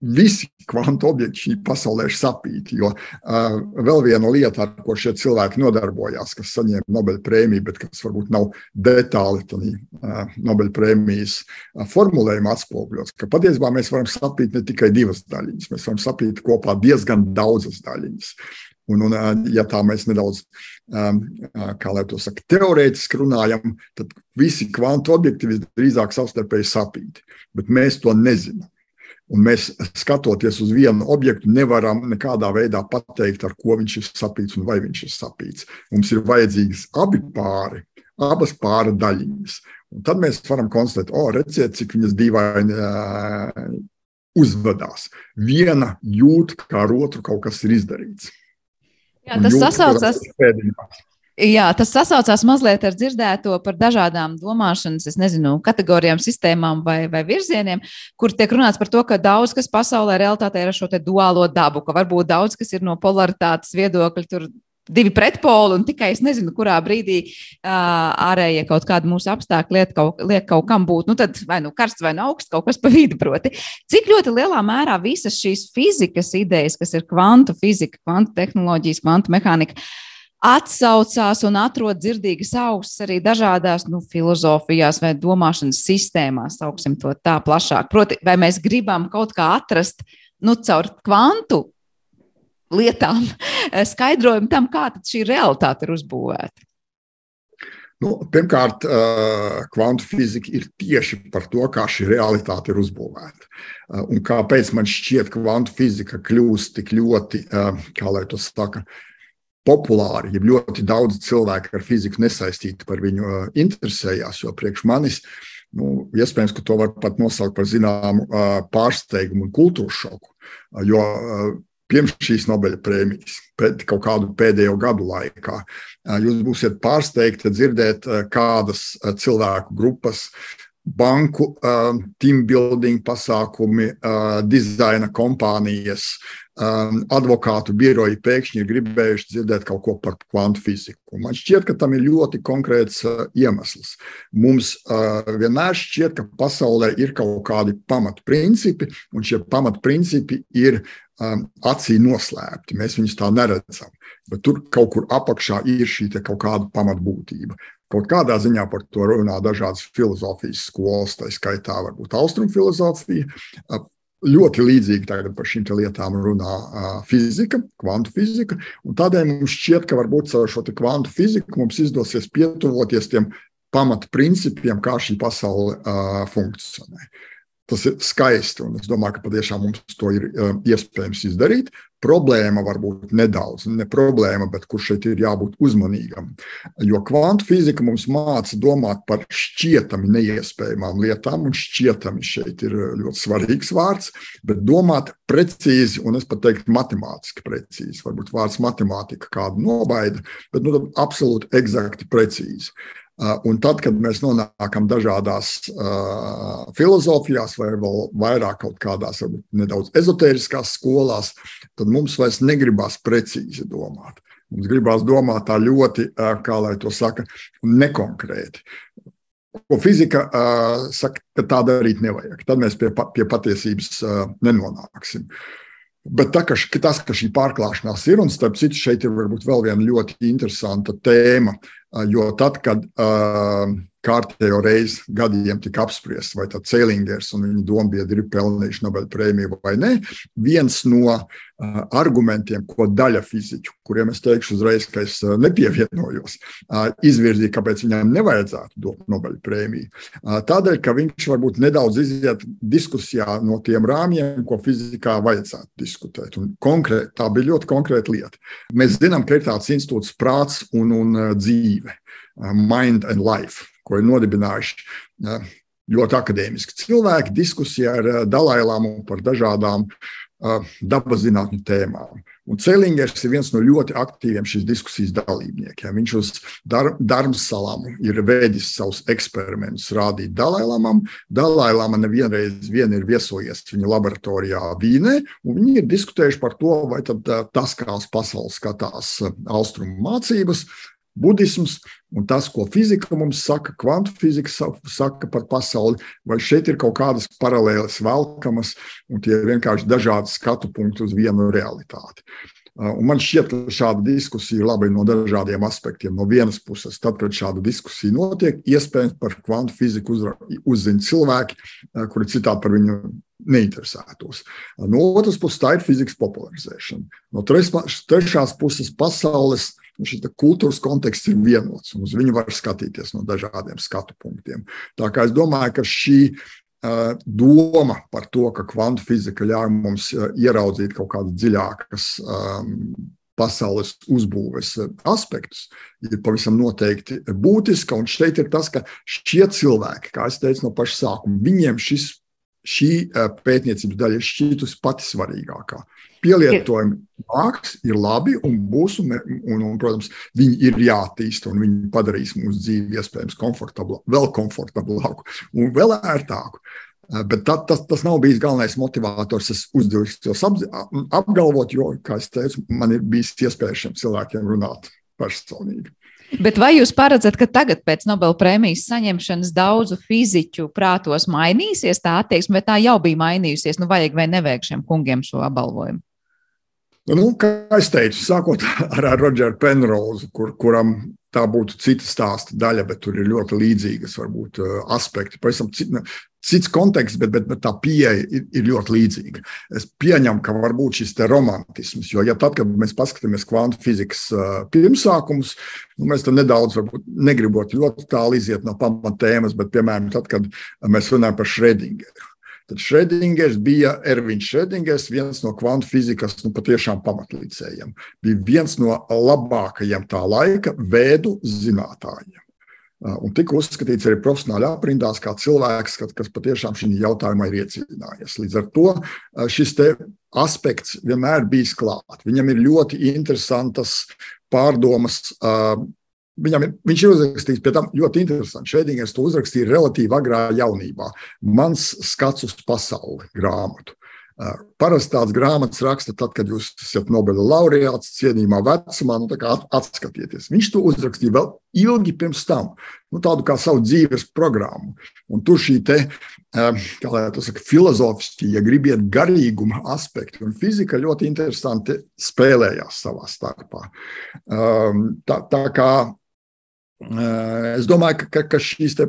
visi kvantu objekti šī pasaulē ir sapīti. Jo uh, vēl viena lieta, ar ko šie cilvēki nodarbojās, kas saņēma Nobela prēmiju, bet kas varbūt nav detāli tādā uh, Nobela prēmijas uh, formulējumā atspoguļots, ka patiesībā mēs varam sapīt ne tikai divas daļiņas, mēs varam sapīt kopā diezgan daudzas daļiņas. Un, un, ja tā mēs nedaudz, kā lai to saka, teorētiski runājam, tad visi kvantu objekti visdrīzāk savstarpēji sapīti, bet mēs to nezinām. Un mēs, skatoties uz vienu objektu, nevaram nekādā veidā pateikt, ar ko viņš ir sapīts un vai viņš ir sapīts. Mums ir vajadzīgas abi pāri, abas pāra daļiņas. Un tad mēs varam konstatēt, o, redziet, cik viņas dīvaini uzvedās. Viena jūt, kā ar otru kaut kas ir izdarīts. Jā, tas sasaucas. Jā, tas sasaucās mazliet ar dzirdēto par dažādām domāšanas, es nezinu, kategorijām, sistēmām vai, vai virzieniem, kur tiek runāts par to, ka daudz kas pasaulē realitātē ir ar šo duālo dabu, ka varbūt daudz kas ir no polaritātes viedokļa, tur divi pretpoli, un tikai es nezinu, kurā brīdī uh, ārējie kaut kādi mūsu apstākļi liek kaut, liek kaut kam būt, nu tad vai nu karsts vai nu augsts, kaut kas pa vidu proti. Cik ļoti lielā mērā visas šīs fizikas idejas, kas ir kvantu fizika, kvantu tehnoloģijas, kvantu mehānika, atsaucās un atrod dzirdīgas augstas arī dažādās nu, filozofijās vai domāšanas sistēmās, sauksim to tā plašāk. Proti, vai mēs gribam kaut kā atrast nu, caur kvantu lietām skaidrojumu tam, kā šī realitāte ir uzbūvēta? Nu, pirmkārt, kvantu fizika ir tieši par to, kā šī realitāte ir uzbūvēta. Un kāpēc man šķiet, ka kvantu fizika kļūst tik ļoti, kā lai to saka, populāri, ja ļoti daudz cilvēku ar fiziku nesaistīti par viņu interesējās, jo priekš manis nu, iespējams, ka to var pat nosaukt par zināmu pārsteigumu un kultūras šoku. Jo pirms šīs Nobela prēmijas, pēc kaut kādu pēdējo gadu laikā. Jūs būsiet pārsteigti dzirdēt, kādas cilvēku grupas, banku, team building pasākumi, dizaina kompānijas, advokātu biroji pēkšņi ir gribējuši dzirdēt kaut ko par kvantu fiziku. Man šķiet, ka tam ir ļoti konkrēts iemesls. Mums vienmēr šķiet, ka pasaulē ir kaut kādi pamatprincipi, un šie pamatprincipi ir acī noslēpti. Mēs viņus tā neredzam. Bet tur kaut kur apakšā ir šī kaut kāda pamatbūtība. Kaut kādā ziņā par to runā dažādas filozofijas skolas, tā skaitā varbūt austrumu filozofija. Uh, ļoti līdzīgi tagad par šīm lietām runā uh, fizika, kvantu fizika. Tādēļ mums šķiet, ka varbūt ar šo kvantu fiziku mums izdosies pietuvoties tiem pamatprincipiem, kā šī pasaule uh, funkcionē. Tas ir skaisti, un es domāju, ka patiešām mums to ir uh, iespējams izdarīt. Problēma var būt nedaudz, ne problēma, bet kur šeit ir jābūt uzmanīgam. Jo kvantu fizika mums māca domāt par šķietami neiespējamām lietām, un šķietami šeit ir ļoti svarīgs vārds, bet domāt precīzi, un es pat teiktu, matemātiski precīzi. Varbūt vārds matemātika kādu nobaida, bet nu, absolūti eksakti precīzi. Uh, un tad, kad mēs nonākam dažādās uh, filozofijās, vai vēl vairāk kaut kādās varbūt, nedaudz ezotēriskās skolās, tad mums vairs negribas precīzi domāt. Mums gribās domāt tā ļoti, uh, kā lai to saka, nekonkrēti. Ko fizika uh, saka, ka tā darīt nevajag. Tad mēs pie, pie patiesības uh, nenonāksim. Bet tā, ka, tas, ka šī pārklāšanās ir, un starp citu, šeit ir varbūt vēl viena ļoti interesanta tēma. Uh, Jo tad, kad kārtējo reizi gadiem tika apspriests, vai tad Cēlingers un viņa dombiedri ir pelnījuši Nobel prēmiju vai nē, viens no argumentiem, ko daļa fiziķu, kuriem es teikšu uzreiz, ka es nepievienojos, izvirzīja, kāpēc viņam nevajadzētu dot Nobel prēmiju. Uh, tādēļ, ka viņš varbūt nedaudz iziet diskusijā no tiem rāmjiem, ko fizikā vajadzētu diskutēt. Un konkrēt, tā bija ļoti konkrēta lieta. Mēs zinām, ka ir tāds institūts prāts un, un dzīve dzīve, uh, Mind and Life, ko ir nodibinājuši uh, ļoti akadēmiski cilvēki diskusijā ar uh, Dalailāmu par dažādām dabas zinātņu tēmām. Un Celingers ir viens no ļoti aktīviem šīs diskusijas dalībniekiem. Viņš uz dar Dārmsalām ir veidojis savus eksperimentus, rādīt Dalailamam. Dalailama nevienreiz vien ir viesojies viņa laboratorijā Vīnē, un viņi ir diskutējuši par to, vai tas, kā uz pasaules skatās austrumu mācības, budisms un tas, ko fizika mums saka, kvantu fizika saka par pasauli, vai šeit ir kaut kādas paralēlas velkamas, un tie ir vienkārši dažādi skatu punkti uz vienu realitāti. Uh, un man šķiet, ka šāda diskusija ir laba no dažādiem aspektiem. No vienas puses, tad, kad šāda diskusija notiek, iespējams par kvantu fiziku uzzina cilvēki, uh, kuri citādi par viņu neinteresētos. Uh, no otras puses, tā ir fizikas popularizēšana. No trešās puses, pasaules šis kultūras konteksts ir vienots, un uz viņu var skatīties no dažādiem skatu punktiem. Tā kā es domāju, ka šī doma par to, ka kvantu fizika ļauj mums ieraudzīt kaut kādas dziļākas pasaules uzbūves aspektus, ir pavisam noteikti būtiska. Un šeit ir tas, ka šie cilvēki, kā es teicu no paša sākuma, viņiem šis, šī pētniecības daļa ir šķītusi pati svarīgākā pielietojumi nāks, ir labi un būs, un, un, un, protams, viņi ir jāattīsta un viņi padarīs mūsu dzīvi iespējams komfortablu, vēl komfortablāku un vēl ērtāku. Bet tā, tas, tas nav bijis galvenais motivators. Es uzdrīkstos apgalvot, jo, kā jau teicu, man ir bijis iespēja šiem cilvēkiem runāt personīgi. Bet vai jūs paredzat, ka tagad pēc Nobela prēmijas saņemšanas daudzu fiziķu prātos mainīsies tā attieksme, vai tā jau bija mainījusies? Nu, vajag vai nevajag šiem kungiem šo apbalvojumu? Nu, kā es teicu, sākot ar, ar Rodžeru Penrozu, kur, kuram tā būtu cita stāsta daļa, bet tur ir ļoti līdzīgas varbūt, uh, aspekti. Pavisam cit, cits konteksts, bet, bet, bet tā pieeja ir, ir ļoti līdzīga. Es pieņemu, ka var būt šis romantisms, jo ja tad, kad mēs paskatāmies kvantu fizikas uh, pirmsākumus, nu, mēs tam nedaudz, varbūt negribot ļoti tālu iziet no pamatēmas, bet piemēram, tad, kad mēs runājam par Šredingeru. Tad Šredingers bija Ervins Šredingers, viens no kvantu fizikas nu, patiešām pamatlīdzējiem. Bija viens no labākajiem tā laika vēdu zinātājiem. Un tika uzskatīts arī profesionāli aprindās kā cilvēks, kas, kas patiešām šajā jautājumā ir iecinājies. Līdz ar to šis aspekts vienmēr bijis klāt. Viņam ir ļoti interesantas pārdomas Viņam viņš ir uzrakstījis pie tam ļoti interesanti. Šveidingers to uzrakstīja relatīvi agrā jaunībā. Mans skats uz pasauli grāmatu. Parasti tāds grāmatas raksta tad, kad jūs esat Nobela laureāts, cienījumā vecumā, nu, atskatieties. Viņš to uzrakstīja vēl ilgi pirms tam, nu, tādu kā savu dzīves programmu. Un tur šī te, to saka, filozofiskie, ja gribiet, garīguma aspekti un fizika ļoti interesanti spēlējās savā starpā. Tā, tā kā Es domāju, ka, ka šīs te,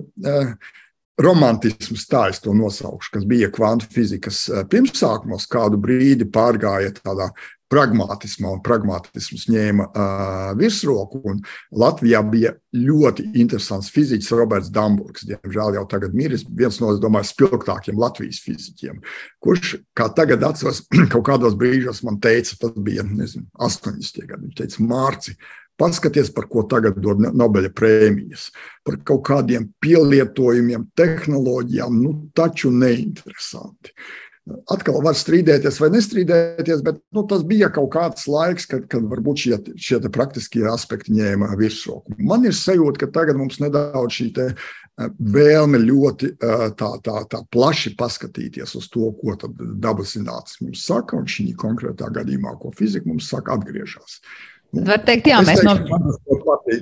romantisms, tā es to nosaukšu, kas bija kvantu fizikas pirmsākumos, kādu brīdi pārgāja tādā pragmatismā, un pragmatisms ņēma uh, virsroku. Latvijā bija ļoti interesants fiziķis Roberts Damburgs, diemžēl jau tagad miris, viens no, es domāju, spilgtākiem Latvijas fiziķiem, kurš, kā tagad atceros, kaut kādos brīžos man teica, tas bija, nezinu, 80. gadi, viņš teica, Mārci, Paskaties, par ko tagad dod Nobeļa prēmijas. Par kaut kādiem pielietojumiem, tehnoloģijām, nu taču neinteresanti. Atkal var strīdēties vai nestrīdēties, bet nu, tas bija kaut kāds laiks, kad, kad varbūt šie, šie praktiskie aspekti ņēma virsroku. Man ir sajūta, ka tagad mums nedaudz šī eh, vēlme ļoti eh, tā, tā, tā plaši paskatīties uz to, ko dabas zinātnes mums saka, un šī konkrētā gadījumā, ko fizika mums saka, atgriežas. Var teikt, jā, mēs no,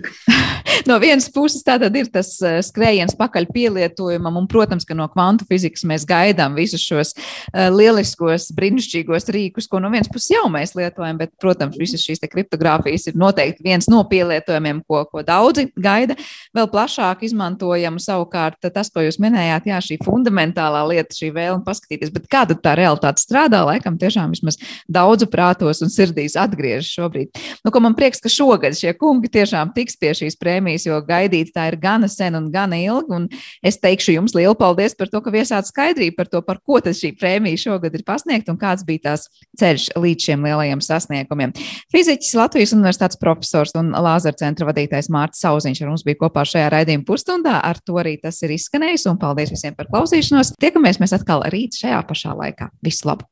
no vienas puses tātad ir tas eh, skrējiens pakaļ pielietojumam, un, protams, ka no kvantu fizikas mēs gaidām visus šos uh, lieliskos, brīnišķīgos rīkus, ko no vienas puses jau mēs lietojam, bet, protams, visas šīs kriptogrāfijas ir noteikti viens no pielietojumiem, ko, ko daudzi gaida. Vēl plašāk izmantojam savukārt tas, ko jūs minējāt, jā, šī fundamentālā lieta, šī vēlme paskatīties, bet kāda tā realitāte strādā, laikam tiešām vismaz daudzu prātos un sirdīs atgriežas šobrīd. Nu, ko man prieks, ka šogad šie kungi tiešām tiks pie šīs prēmijas, jo gaidīt tā ir gana sen un gana ilgi. Un es teikšu jums lielu paldies par to, ka viesāt skaidrību par to, par ko tad šī prēmija šogad ir pasniegta un kāds bija tās ceļš līdz šiem lielajiem sasniegumiem. Fiziķis, Latvijas Universitātes profesors un Lāzara centra vadītājs Mārcis Sauziņš ar mums bija kopā šajā raidījuma pusstundā. Ar to arī tas ir izskanējis un paldies visiem par klausīšanos. Tiekamies mēs atkal rīt šajā pašā laikā. Visu labu!